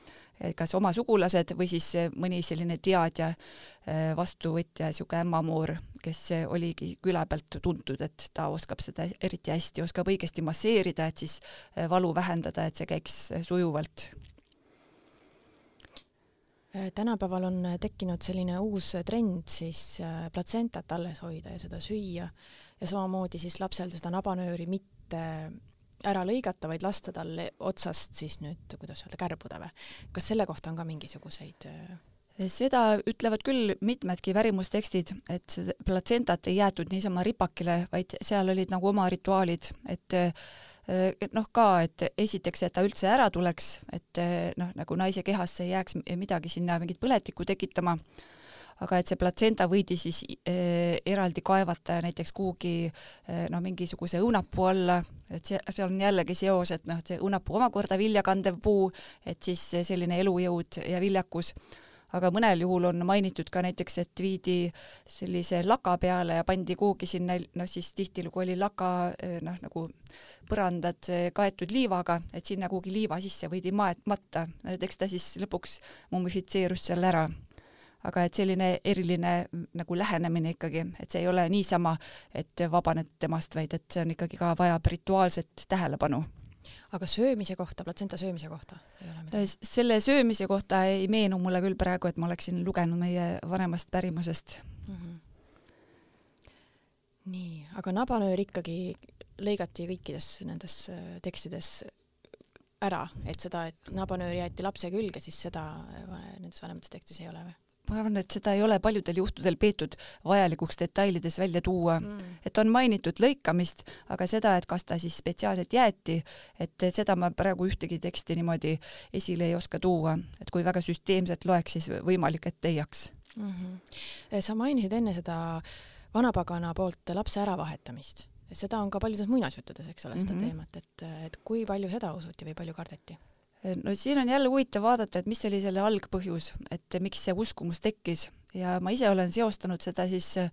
kas oma sugulased või siis mõni selline teadja, äh, vastuvõtja, niisugune ämmamoor, kes oligi küla pealt tuntud, et ta oskab seda eriti hästi, oskab õigesti masseerida, et siis äh, valu vähendada, et see käiks sujuvalt tänapäeval on äh, tekkinud selline uus trend siis äh, platsentat alles hoida ja seda süüa ja samamoodi siis lapsel seda nabanööri mitte ära lõigata, vaid lasta tal otsast siis nüüd, kuidas öelda, kärbuda või? kas selle kohta on ka mingisuguseid seda ütlevad küll mitmedki värimustekstid, et platsentat ei jäetud niisama ripakile, vaid seal olid nagu oma rituaalid, et noh ka, et esiteks, et ta üldse ära tuleks, et noh, nagu naise kehasse ei jääks midagi sinna mingit põletikku tekitama, aga et see platsenta võidi siis äh, eraldi kaevata näiteks kuhugi äh, noh, mingisuguse õunapuu alla, et see, seal on jällegi seos, et noh, see õunapuu omakorda viljakandev puu, et siis selline elujõud ja viljakus aga mõnel juhul on mainitud ka näiteks, et viidi sellise laka peale ja pandi kuhugi sinna, noh siis tihtilugu oli laka noh, nagu põrandad kaetud liivaga, et sinna kuhugi liiva sisse võidi maet-, matta, et eks ta siis lõpuks mumifitseerus seal ära. Aga et selline eriline nagu lähenemine ikkagi, et see ei ole niisama, et vabaned temast, vaid et see on ikkagi ka vajab rituaalset tähelepanu aga söömise kohta, platsenta söömise kohta ei ole midagi? Äh, selle söömise kohta ei meenu mulle küll praegu, et ma oleksin lugenud meie vanemast pärimusest mm. -hmm. nii, aga nabanöör ikkagi lõigati kõikides nendes äh, tekstides ära, et seda, et nabanöör jäeti lapse külge, siis seda äh, nendes vanemates tekstis ei ole või? Ma arvan, et seda ei ole paljudel juhtudel peetud vajalikuks detailides välja tuua mm., et on mainitud lõikamist, aga seda, et kas ta siis spetsiaalselt jäeti, et seda ma praegu ühtegi teksti niimoodi esile ei oska tuua, et kui väga süsteemselt loeks, siis võimalik, et leiaks mm. -hmm. sa mainisid enne seda vanapagana poolt lapse äravahetamist, seda on ka paljudes muinasjuttudes, eks ole, seda mm -hmm. teemat, et, et kui palju seda usuti või palju kardeti? No siin on jälle huvitav vaadata, et mis oli selle algpõhjus, et miks see uskumus tekkis. Ja ma ise olen seostanud seda siis äh,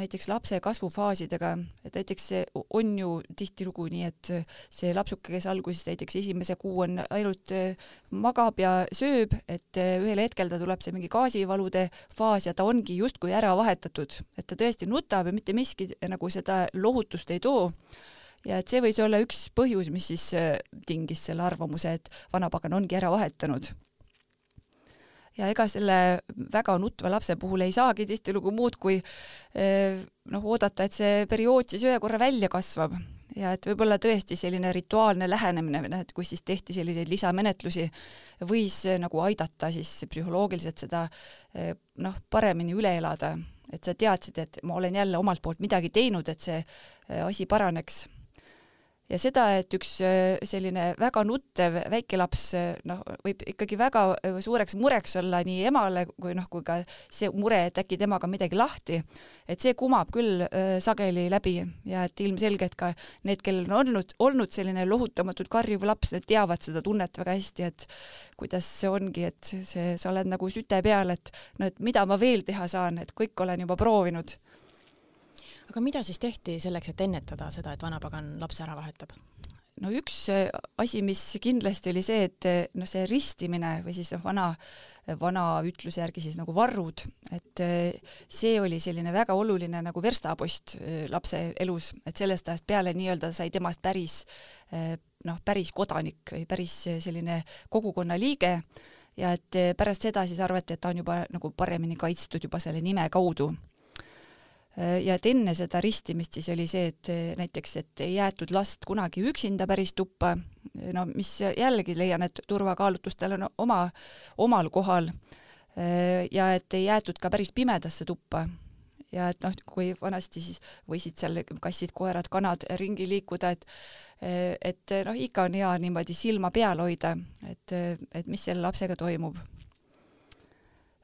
näiteks lapse kasvufaasidega, et näiteks see on ju tihtilugu nii, et see lapsuke, kes alguses näiteks esimese kuu on ainult äh, magab ja sööb, et äh, ühel hetkel ta tuleb see mingi gaasivalude faas ja ta ongi justkui ära vahetatud, et ta tõesti nutab ja mitte miski nagu seda lohutust ei too ja et see võis olla üks põhjus, mis siis äh, tingis selle arvamuse, et vanapagan ongi ära vahetanud. ja ega selle väga nutva lapse puhul ei saagi tihtilugu muud kui eh, noh, oodata, et see periood siis ühe korra välja kasvab. Ja et võib-olla tõesti selline rituaalne lähenemine, et kus siis tehti selliseid lisamenetlusi, võis eh, nagu aidata siis psühholoogiliselt seda noh, paremini üle elada, et sa teadsid, et ma olen jälle omalt poolt midagi teinud, et see asi paraneks ja seda, et üks äh, selline väga nuttev väikelaps äh, noh, võib ikkagi väga äh, suureks mureks olla nii emale kui noh, kui ka see mure, et äkki temaga midagi lahti, et see kumab küll sageli läbi. Ja et ilmselgelt ka need, kellel on olnud, olnud selline lohutamatult karjuv laps, need teavad seda tunnet väga hästi, et kuidas see ongi, et see, sa oled nagu süte peal, et no et mida ma veel teha saan, et kõik olen juba proovinud aga mida siis tehti selleks, et ennetada seda, et vanapagan lapse ära vahetab? no üks äh, asi, mis kindlasti oli see, et äh, noh, see ristimine või siis noh, vana, vana ütluse järgi siis nagu varrud, et äh, see oli selline väga oluline nagu verstapost lapse elus, et sellest ajast peale nii-öelda sai temast päris noh, päris kodanik või päris selline kogukonna liige. Ja et pärast seda siis arvati, et ta on juba nagu paremini kaitstud juba selle nime kaudu ja et enne seda ristimist siis oli see, et äh, näiteks, et ei jäetud last kunagi üksinda päris tuppa, no mis jällegi leian, et turvakaalutlustel on oma, omal kohal, äh, ja et ei jäetud ka päris pimedasse tuppa. ja et noh, kui vanasti siis võisid seal kassid, koerad, kanad ringi liikuda, et et noh, ikka on hea niimoodi silma peal hoida, et, et mis selle lapsega toimub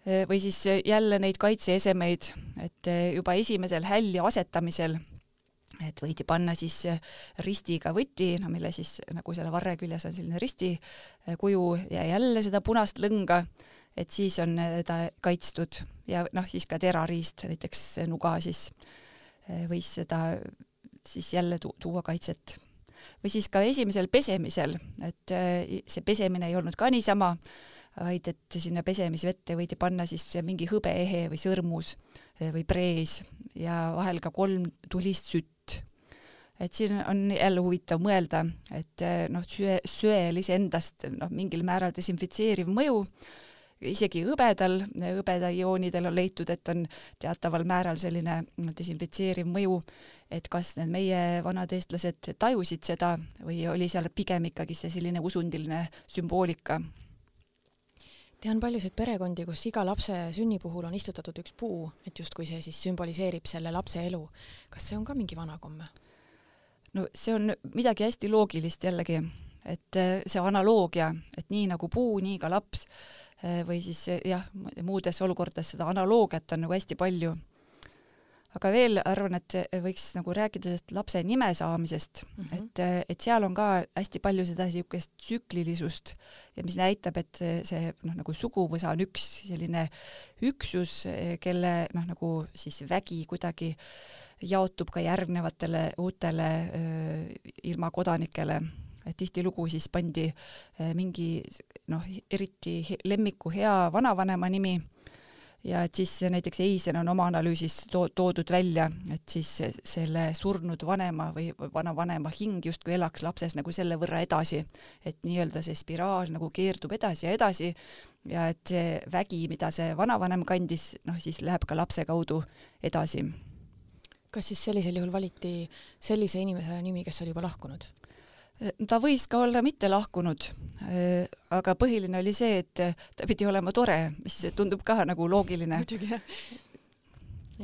või siis eh, jälle neid kaitseesemeid, et eh, juba esimesel hälli asetamisel, et võidi panna siis ristiga võti, no mille siis nagu selle varre küljes on selline risti kuju ja jälle seda punast lõnga, et siis on ta kaitstud ja noh, siis ka terariist, näiteks nuga siis võis seda siis jälle tu tuua kaitset. või siis ka esimesel pesemisel, et see pesemine ei olnud ka niisama, vaid et sinna pesemisvette võidi panna siis mingi hõbeehe või sõrmus eh, või prees ja vahel ka kolm tulist sütt. et siin on jälle huvitav mõelda, et eh, noh, söe, söel iseendast noh, mingil määral desinfitseeriv mõju, isegi hõbedal, hõbedaioonidel on leitud, et on teataval määral selline desinfitseeriv mõju, et kas need meie vanad eestlased tajusid seda või oli seal pigem ikkagi see selline usundiline sümboolika tean paljusid perekondi, kus iga lapse sünni puhul on istutatud üks puu, et justkui see siis sümboliseerib selle lapse elu. kas see on ka mingi vana komme? no see on midagi hästi loogilist jällegi, et äh, see analoogia, et nii nagu puu, nii ka laps äh, või siis jah, muudes olukordades seda analoogiat on nagu hästi palju aga veel arvan, et võiks nagu rääkida sellest lapse nime saamisest. Mm, -hmm. et, et seal on ka hästi palju seda niisugust tsüklilisust ja mis näitab, et see, see noh, nagu suguvõsa on üks selline üksus, kelle noh, nagu siis vägi kuidagi jaotub ka järgnevatele uutele ilma kodanikele. Et tihtilugu siis pandi mingi noh, eriti lemmiku hea vanavanema nimi ja et siis näiteks Eisen on oma analüüsis to toodud välja, et siis selle surnud vanema või vanavanema hing justkui elaks lapses nagu selle võrra edasi, et nii-öelda see spiraal nagu keerdub edasi ja edasi ja et see vägi, mida see vanavanem kandis, noh siis läheb ka lapse kaudu edasi. kas siis sellisel juhul valiti sellise inimese nimi, kes oli juba lahkunud? Ta võis ka olla mitte lahkunud, äh, aga põhiline oli see, et ta pidi olema tore, mis tundub ka nagu loogiline. muidugi jah.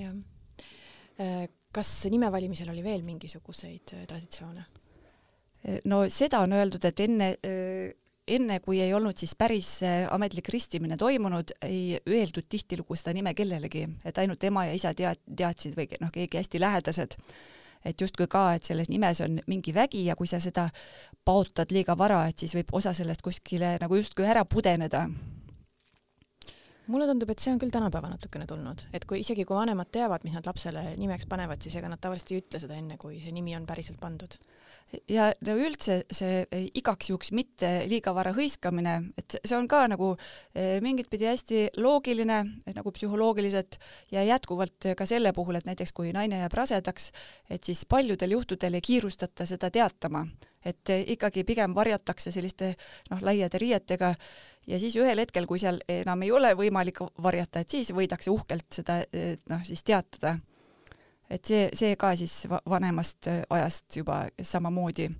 jah. Äh, kas nime valimisel oli veel mingisuguseid äh, traditsioone? no seda on öeldud, et enne, enne kui ei olnud siis päris ametlik ristimine toimunud, ei öeldud tihtilugu seda nime kellelegi, et ainult ema ja isa tead-, teadsid või noh, keegi hästi lähedased et justkui ka, et selles nimes on mingi vägi ja kui sa seda paotad liiga vara, et siis võib osa sellest kuskile nagu justkui ära pudeneda. Mulle tundub, et see on küll tänapäeva natukene tulnud, et kui isegi kui vanemad teavad, mis nad lapsele nimeks panevad, siis ega nad tavaliselt ei ütle seda enne, kui see nimi on päriselt pandud ja no üldse see igaks juhuks mitte liiga vara hõiskamine, et see on ka nagu eh, mingit pidi hästi loogiline nagu psühholoogiliselt ja jätkuvalt ka selle puhul, et näiteks kui naine jääb rasedaks, et siis paljudel juhtudel ei kiirustata seda teatama, et ikkagi pigem varjatakse selliste noh, laiade riietega ja siis ühel hetkel, kui seal enam ei ole võimalik varjata, et siis võidakse uhkelt seda noh, siis teatada. Et see, see ka siis vanemast ajast juba samamoodi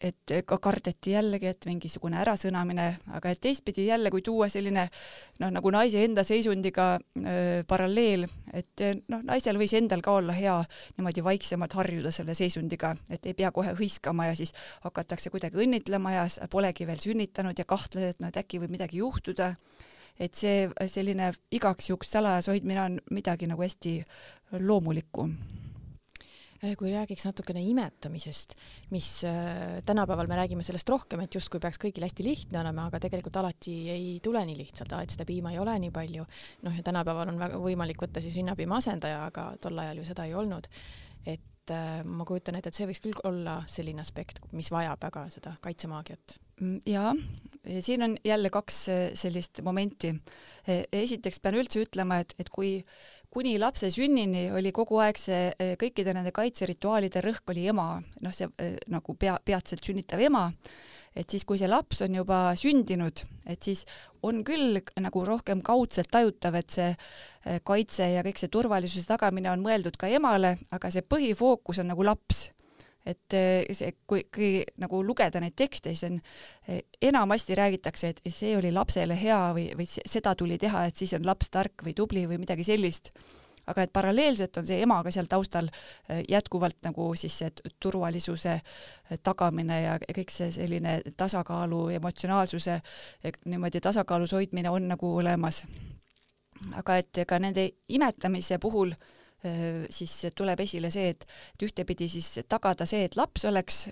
et ka kardeti jällegi, et mingisugune ärasõnamine, aga et teistpidi jälle, kui tuua selline noh, nagu naise enda seisundiga äh, paralleel, et noh, naisel võis endal ka olla hea niimoodi vaiksemalt harjuda selle seisundiga, et ei pea kohe hõiskama ja siis hakatakse kuidagi õnnitlema ja polegi veel sünnitanud ja kahtled, et noh, et äkki võib midagi juhtuda. Et see selline igaks juhuks salajas hoidmine on midagi nagu hästi loomulikku Äh, kui räägiks natukene imetamisest, mis äh, tänapäeval me räägime sellest rohkem, et justkui peaks kõigil hästi lihtne olema, aga tegelikult alati ei tule nii lihtsalt, alati seda piima ei ole nii palju. noh, ja tänapäeval on väga võimalik võtta siis rinnapiima asendaja, aga tol ajal ju seda ei olnud. Et äh, ma kujutan ette, et see võiks küll olla selline aspekt, mis vajab väga seda kaitsemaagiat mm, jaa, siin on jälle kaks sellist momenti. E, esiteks pean üldse ütlema, et, et kui äh, kuni lapse sünnini oli kogu aeg see eh, kõikide nende kaitserituaalide rõhk oli ema, noh, see eh, nagu pea, peatselt sünnitav ema, et siis, kui see laps on juba sündinud, et siis on küll nagu rohkem kaudselt tajutav, et see eh, kaitse ja kõik see turvalisuse tagamine on mõeldud ka emale, aga see põhifookus on nagu laps et eh, see, kui, kui nagu lugeda neid tekste, siis on, eh, enamasti räägitakse, et see oli lapsele hea või, või seda tuli teha, et siis on laps tark või tubli või midagi sellist. Aga et paralleelselt on see ema ka seal taustal eh, jätkuvalt nagu siis see turvalisuse tagamine ja kõik see selline tasakaalu, emotsionaalsuse niimoodi tasakaalus hoidmine on nagu olemas. aga et ka nende imetamise puhul äh, siis tuleb esile see, et, et ühtepidi siis tagada see, et laps oleks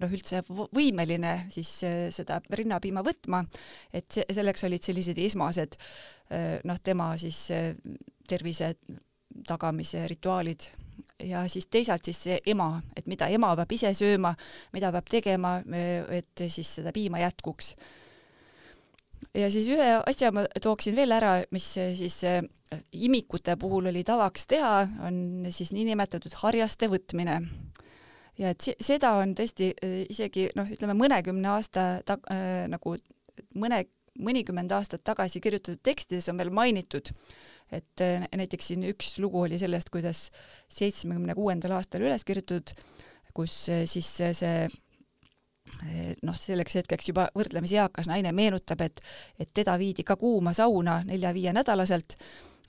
noh, üldse võimeline siis seda rinnapiima võtma, et selleks olid sellised esmased noh, tema siis tervise tagamise rituaalid ja siis teisalt siis see ema, et mida ema peab ise sööma, mida peab tegema, et siis seda piima jätkuks. ja siis ühe asja ma tooksin veel ära, mis siis imikute puhul oli tavaks teha, on siis niinimetatud harjaste võtmine. ja et seda on tõesti äh, isegi noh, ütleme mõnekümne aasta ta- äh,, nagu mõne, mõnikümmend aastat tagasi kirjutatud tekstides on veel mainitud, et äh, näiteks siin üks lugu oli sellest, kuidas seitsmekümne kuuendal aastal üles kirjutatud, kus äh, siis see noh, selleks hetkeks juba võrdlemisi eakas naine meenutab, et, et teda viidi ka kuuma sauna nelja-viie nädalaselt.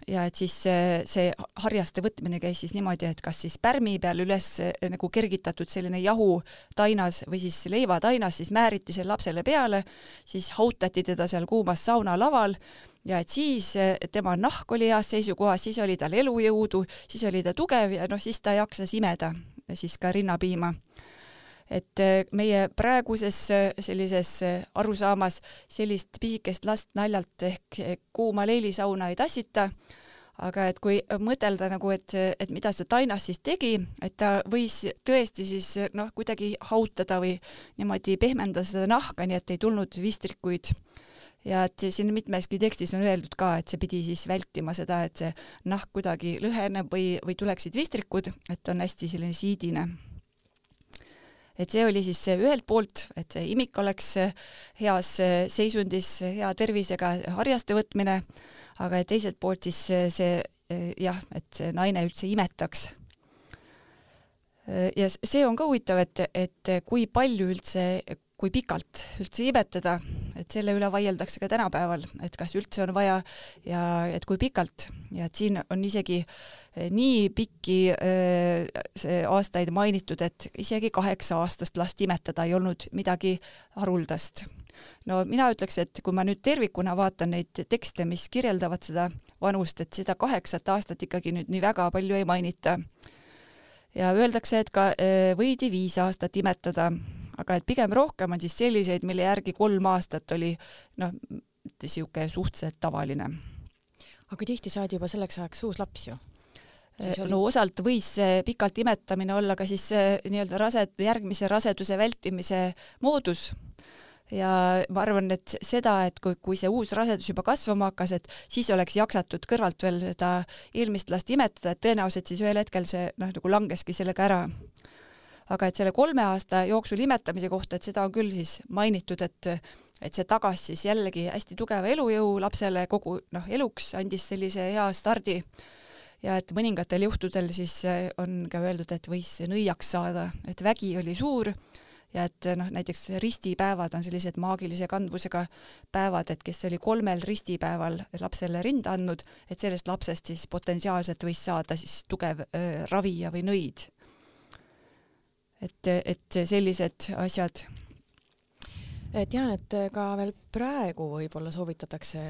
Ja et siis see, see harjaste võtmine käis siis niimoodi, et kas siis pärmi peal üles nagu kergitatud selline jahutainas või siis leivatainas, siis määriti see lapsele peale, siis hautati teda seal kuumas saunalaval ja et siis eh, tema nahk oli heas seisukohas, siis oli tal elujõudu, siis oli ta tugev ja noh, siis ta jaksas imeda siis ka rinnapiima. Et äh, meie praeguses sellises arusaamas sellist pisikest last naljalt ehk kuuma leilisauna ei tassita, aga et kui mõtelda nagu, et, et mida see Tainas siis tegi, et ta võis tõesti siis noh, kuidagi hautada või niimoodi pehmendada seda nahka, nii et ei tulnud vistrikuid ja et siin mitmeski tekstis on öeldud ka, et see pidi siis vältima seda, et see nahk kuidagi lõheneb või, või tuleksid vistrikud, et on hästi selline siidine et see oli siis ühelt poolt, et see imik oleks heas seisundis, hea tervisega harjaste võtmine, aga teiselt poolt siis see jah, et see naine üldse imetaks. ja see on ka huvitav, et, et kui palju üldse, kui pikalt üldse imetada, et selle üle vaieldakse ka tänapäeval, et kas üldse on vaja ja et kui pikalt. Ja et siin on isegi eh, nii pikki äh, aastaid mainitud, et isegi kaheksa-aastast last imetada ei olnud midagi haruldast. no mina ütleks, et kui ma nüüd tervikuna vaatan neid tekste, mis kirjeldavad seda vanust, et seda kaheksat aastat ikkagi nüüd nii väga palju ei mainita. Ja öeldakse, et ka äh, võidi viis aastat imetada aga et pigem rohkem on siis selliseid, mille järgi kolm aastat oli noh, niisugune suhteliselt tavaline. aga tihti saadi juba selleks ajaks uus laps ju? Oli... no osalt võis see pikalt imetamine olla ka siis nii-öelda rase, järgmise raseduse vältimise moodus ja ma arvan, et seda, et kui, kui see uus rasedus juba kasvama hakkas, et siis oleks jaksatud kõrvalt veel seda eelmist last imetada, et tõenäoliselt siis ühel hetkel see noh, nagu langeski sellega ära aga et selle kolme aasta jooksul imetamise kohta, et seda on küll siis mainitud, et et see tagas siis jällegi hästi tugeva elujõu lapsele kogu noh, eluks, andis sellise hea stardi ja et mõningatel juhtudel siis on ka öeldud, et võis nõiaks saada, et vägi oli suur ja et noh, näiteks ristipäevad on sellised maagilise kandvusega päevad, et kes oli kolmel ristipäeval lapsele rinda andnud, et sellest lapsest siis potentsiaalselt võis saada siis tugev äh, ravija või nõid. Et, et sellised asjad. tean, et ka veel praegu võib-olla soovitatakse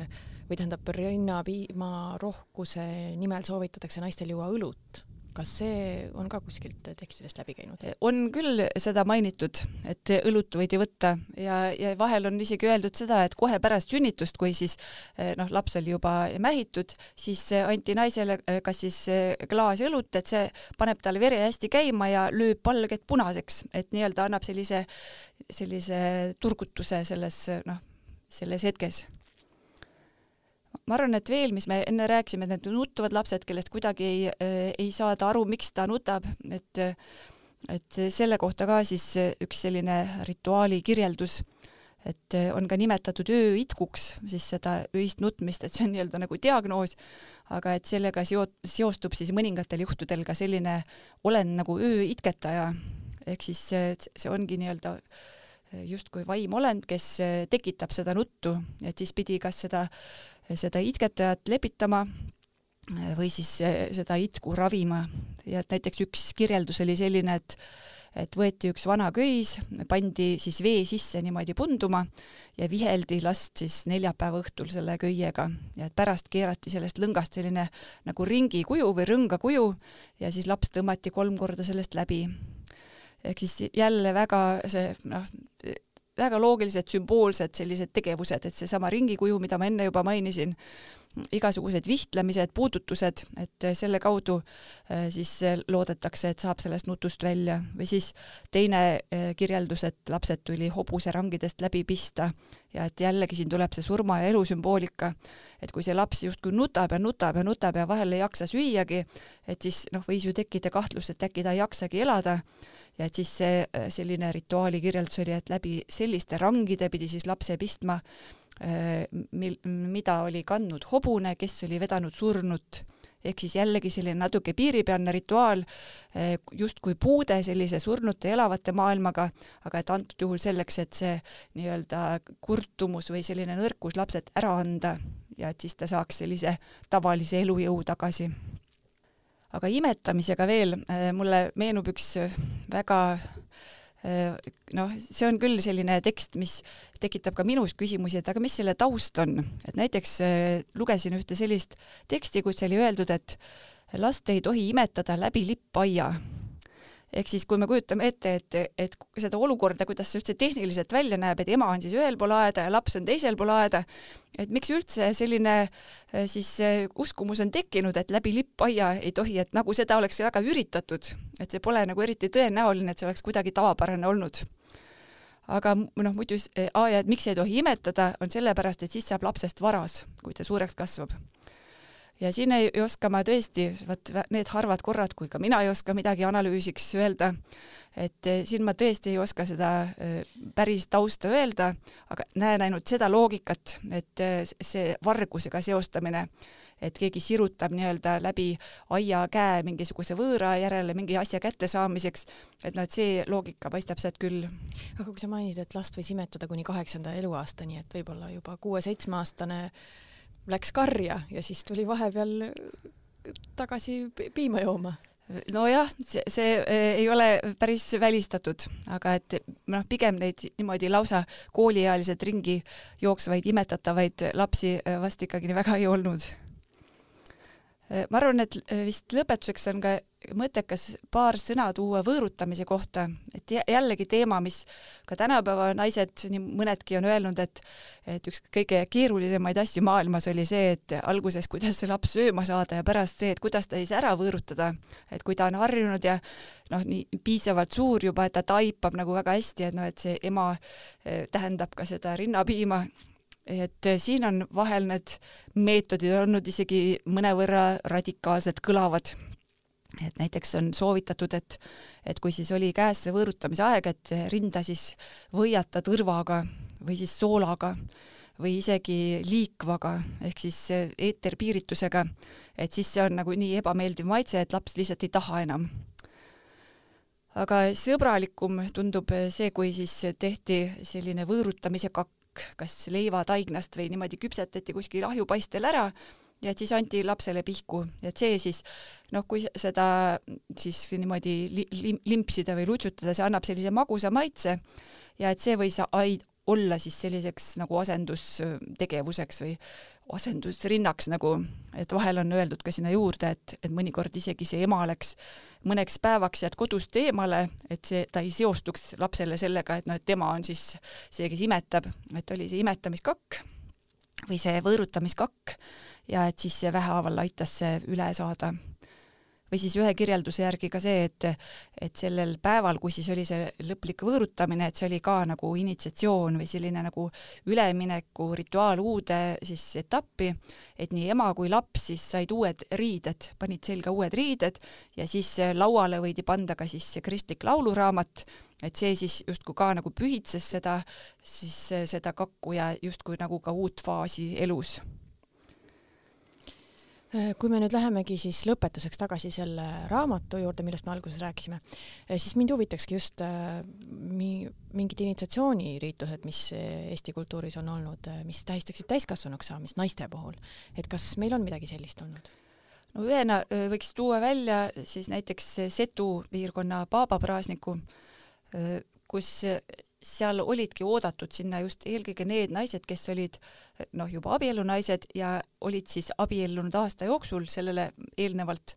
või tähendab, rinnapiima rohkuse nimel soovitatakse naistel juua õlut kas see on ka kuskilt tekstidest läbi käinud? on küll seda mainitud, et õlut võidi võtta ja, ja vahel on isegi öeldud seda, et kohe pärast sünnitust, kui siis eh, noh, laps oli juba mähitud, siis anti naisele eh, kas siis eh, klaas õlut, et see paneb tal vere hästi käima ja lööb palged punaseks, et nii-öelda annab sellise, sellise turgutuse selles noh, selles hetkes ma arvan, et veel, mis me enne rääkisime, et need nuttuvad lapsed, kellest kuidagi ei, äh, ei saada aru, miks ta nutab, et et selle kohta ka siis üks selline rituaali kirjeldus, et on ka nimetatud ööitkuks siis seda öist nutmist, et see on nii-öelda nagu diagnoos, aga et sellega seo-, seostub siis mõningatel juhtudel ka selline olend nagu ööitketaja, ehk siis see, see ongi nii-öelda justkui vaimolend, kes tekitab seda nuttu, et siis pidi kas seda äh, seda itketajat lepitama või siis eh, seda itku ravima ja et näiteks üks kirjeldus oli selline, et et võeti üks vana köis, pandi siis vee sisse niimoodi punduma ja viheldi last siis neljapäeva õhtul selle köiega ja et pärast keerati sellest lõngast selline nagu ringikuju või rõngakuju ja siis laps tõmmati kolm korda sellest läbi. ehk siis jälle väga see noh, väga loogilised, sümboolsed sellised tegevused, et seesama ringikuju, mida ma enne juba mainisin, igasugused vihtlemised, puudutused, et selle kaudu äh, siis loodetakse, et saab sellest nutust välja. Või siis teine äh, kirjeldus, et lapsed tuli hobuserangidest läbi pista ja et jällegi siin tuleb see surma ja elu sümboolika, et kui see laps justkui nutab ja nutab ja nutab ja vahel ei jaksa süüagi, et siis noh, võis ju tekkida kahtlus, et äkki ta ei jaksagi elada ja et siis see äh, selline rituaali kirjeldus oli, et läbi selliste rangide pidi siis lapse pistma, äh, mil, mida oli kandnud hobune, kes oli vedanud surnut. Ehk siis jällegi selline natuke piiripealne rituaal, äh, justkui puude sellise surnute elavate maailmaga, aga et antud juhul selleks, et see nii-öelda kurtumus või selline nõrkus lapselt ära anda ja et siis ta saaks sellise tavalise elujõu tagasi aga imetamisega veel äh, mulle meenub üks äh, väga äh, noh, see on küll selline tekst, mis tekitab ka minus küsimusi, et aga mis selle taust on, et näiteks lugesin ühte sellist teksti, kus oli öeldud, et last ei tohi imetada läbi lippaia ehk siis kui me kujutame ette, et, et seda olukorda, kuidas see üldse tehniliselt välja näeb, et ema on siis ühel pool aeda ja laps on teisel pool aeda, et miks üldse selline äh, siis äh, uskumus on tekkinud, et läbi lippaia ei tohi, et nagu seda oleks väga üritatud, et see pole nagu eriti tõenäoline, et see oleks kuidagi tavapärane olnud. Aga noh, muidu aa ja et miks ei tohi imetada, on sellepärast, et siis saab lapsest varas, kui ta suureks kasvab ja siin ei, oska ma tõesti, vot need harvad korrad, kui ka mina ei oska midagi analüüsiks öelda, et eh, siin ma tõesti ei oska seda eh, päris tausta öelda, aga näen ainult seda loogikat, et eh, see vargusega seostamine, et keegi sirutab nii-öelda läbi aia käe mingisuguse võõra järele mingi asja kättesaamiseks, et noh, et see loogika paistab sealt küll. aga kui sa mainid, et last võis imetada kuni kaheksanda eluaastani, et võib-olla juba kuue-seitsmeaastane läks karja ja siis tuli vahepeal tagasi piima jooma nojah, see, see eh, ei ole päris välistatud, aga et noh, pigem neid niimoodi lausa kooliealiselt ringi jooksvaid imetatavaid lapsi eh, vast ikkagi väga ei olnud. Eh, ma arvan, et vist lõpetuseks on ka mõttekas paar sõna tuua võõrutamise kohta, et jällegi teema, mis ka tänapäeva naised, nii mõnedki on öelnud, et et üks kõige keerulisemaid asju maailmas oli see, et alguses, kuidas see laps sööma saada ja pärast see, et kuidas ta siis ära võõrutada, et kui ta on harjunud ja noh, nii piisavalt suur juba, et ta taipab nagu väga hästi, et noh, et see ema eh, tähendab ka seda rinnapiima. Et eh, siin on vahel need meetodid olnud isegi mõnevõrra radikaalselt kõlavad et näiteks on soovitatud, et, et kui siis oli käes see võõrutamise aeg, et rinda siis võiata tõrvaga või siis soolaga või isegi liikvaga ehk siis eeterpiiritusega, et siis see on nagu nii ebameeldiv maitse, et laps lihtsalt ei taha enam. aga sõbralikum tundub see, kui siis tehti selline võõrutamise kakk, kas leivataignast või niimoodi küpsetati kuskil ahjupaistel ära ja et siis anti lapsele pihku, et see siis noh, kui seda siis niimoodi li limpsida või lutsutada, see annab sellise magusa maitse. Ja et see võis olla siis selliseks nagu asendustegevuseks või asendusrinnaks nagu, et vahel on öeldud ka sinna juurde, et, et mõnikord isegi see ema läks mõneks päevaks jääd kodust eemale, et see, ta ei seostuks lapsele sellega, et noh, et tema on siis see, kes imetab, et oli see imetamiskakk või see võõrutamiskakk. Ja et siis see vähehaaval aitas see üle saada või siis ühe kirjelduse järgi ka see, et, et sellel päeval, kui siis oli see lõplik võõrutamine, et see oli ka nagu initsiatsioon või selline nagu ülemineku rituaal uude siis etappi, et nii ema kui laps siis said uued riided, panid selga uued riided ja siis lauale võidi panda ka siis kristlik lauluraamat, et see siis justkui ka nagu pühitses seda, siis seda kakku ja justkui nagu ka uut faasi elus kui me nüüd lähemegi siis lõpetuseks tagasi selle raamatu juurde, millest me alguses rääkisime, äh, siis mind huvitakski just äh, mi-, mingid initsiatsiooniriitused, mis Eesti kultuuris on olnud, mis tähistaksid täiskasvanuks saamist naiste puhul. et kas meil on midagi sellist olnud? no ühena võiks tuua välja siis näiteks Setu piirkonna paabapraasniku, kus seal olidki oodatud sinna just eelkõige need naised, kes olid noh, juba abielunaised ja olid siis abiellunud aasta jooksul sellele eelnevalt.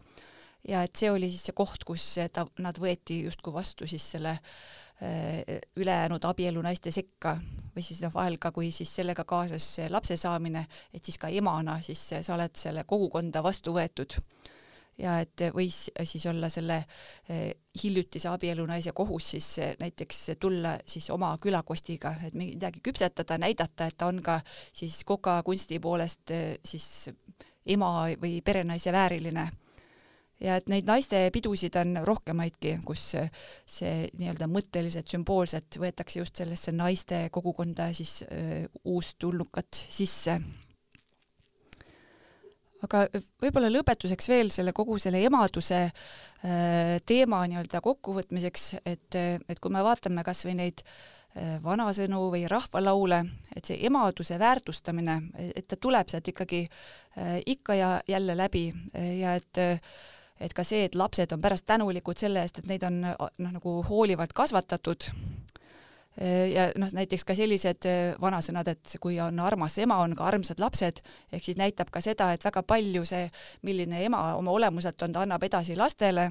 ja et see oli siis see koht, kus ta, nad võeti justkui vastu siis selle äh, ülejäänud abielunaiste sekka või siis noh, vahel ka, kui siis sellega kaasas lapse saamine, et siis ka emana siis sa oled selle kogukonda vastu võetud ja et võis siis olla selle eh, hiljutise abielunaise kohus siis eh, näiteks tulla siis oma külakostiga, et midagi küpsetada, näidata, et ta on ka siis kokakunsti poolest eh, siis ema või perenaise vääriline. Ja et neid naistepidusid on rohkemaidki, kus see nii-öelda mõtteliselt, sümboolselt võetakse just sellesse naiste kogukonda siis öö, uustulnukat sisse aga võib-olla lõpetuseks veel selle kogu selle emaduse äh, teema nii-öelda kokkuvõtmiseks, et, et kui me vaatame kas või neid äh, vanasõnu või rahvalaule, et see emaduse väärtustamine, et ta tuleb sealt ikkagi äh, ikka ja jälle läbi ja et et ka see, et lapsed on pärast tänulikud selle eest, et neid on noh, nagu hoolivalt kasvatatud Äh, ja noh, näiteks ka sellised äh, vanasõnad, et kui on armas ema, on ka armsad lapsed, ehk siis näitab ka seda, et väga palju see, milline ema oma olemuselt on, ta annab edasi lastele,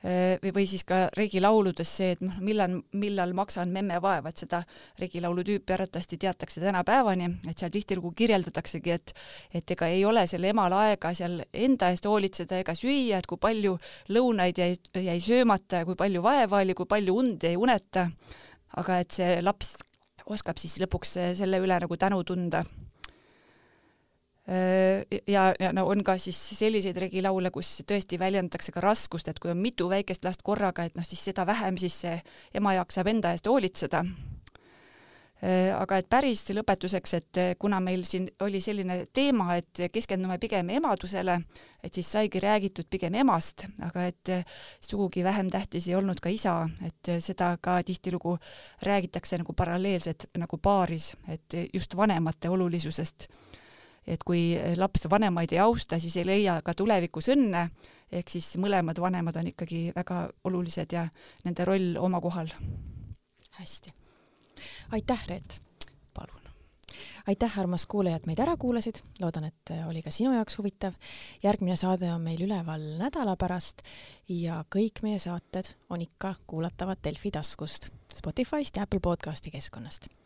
äh, või, siis ka regilauludes see, et noh, millal, millal maksan memme vaeva, et seda regilaulu tüüpi arvatavasti teatakse tänapäevani, et seal tihtilugu kirjeldataksegi, et et ega ei ole selle emal aega seal enda eest hoolitseda ega süüa, et kui palju lõunaid jäi, jäi söömata ja kui palju vaeva oli, kui palju und jäi uneta aga et see laps oskab siis lõpuks selle üle nagu tänu tunda. ja, ja no on ka siis selliseid regilaule, kus tõesti väljendatakse ka raskust, et kui on mitu väikest last korraga, et noh, siis seda vähem siis see ema jaksab enda eest hoolitseda aga et päris lõpetuseks, et äh, kuna meil siin oli selline teema, et keskendume pigem emadusele, et siis saigi räägitud pigem emast, aga et äh, sugugi vähem tähtis ei olnud ka isa, et seda ka tihtilugu räägitakse nagu paralleelselt nagu paaris, et just vanemate olulisusest. et kui laps vanemaid ei austa, siis ei leia ka tulevikus õnne, ehk siis mõlemad vanemad on ikkagi väga olulised ja nende roll oma kohal. hästi aitäh, Reet! palun! aitäh, armas kuulaja, et meid ära kuulasid, loodan, et oli ka sinu jaoks huvitav. järgmine saade on meil üleval nädala pärast ja kõik meie saated on ikka kuulatavad Delfi taskust, Spotify'st ja Apple podcasti keskkonnast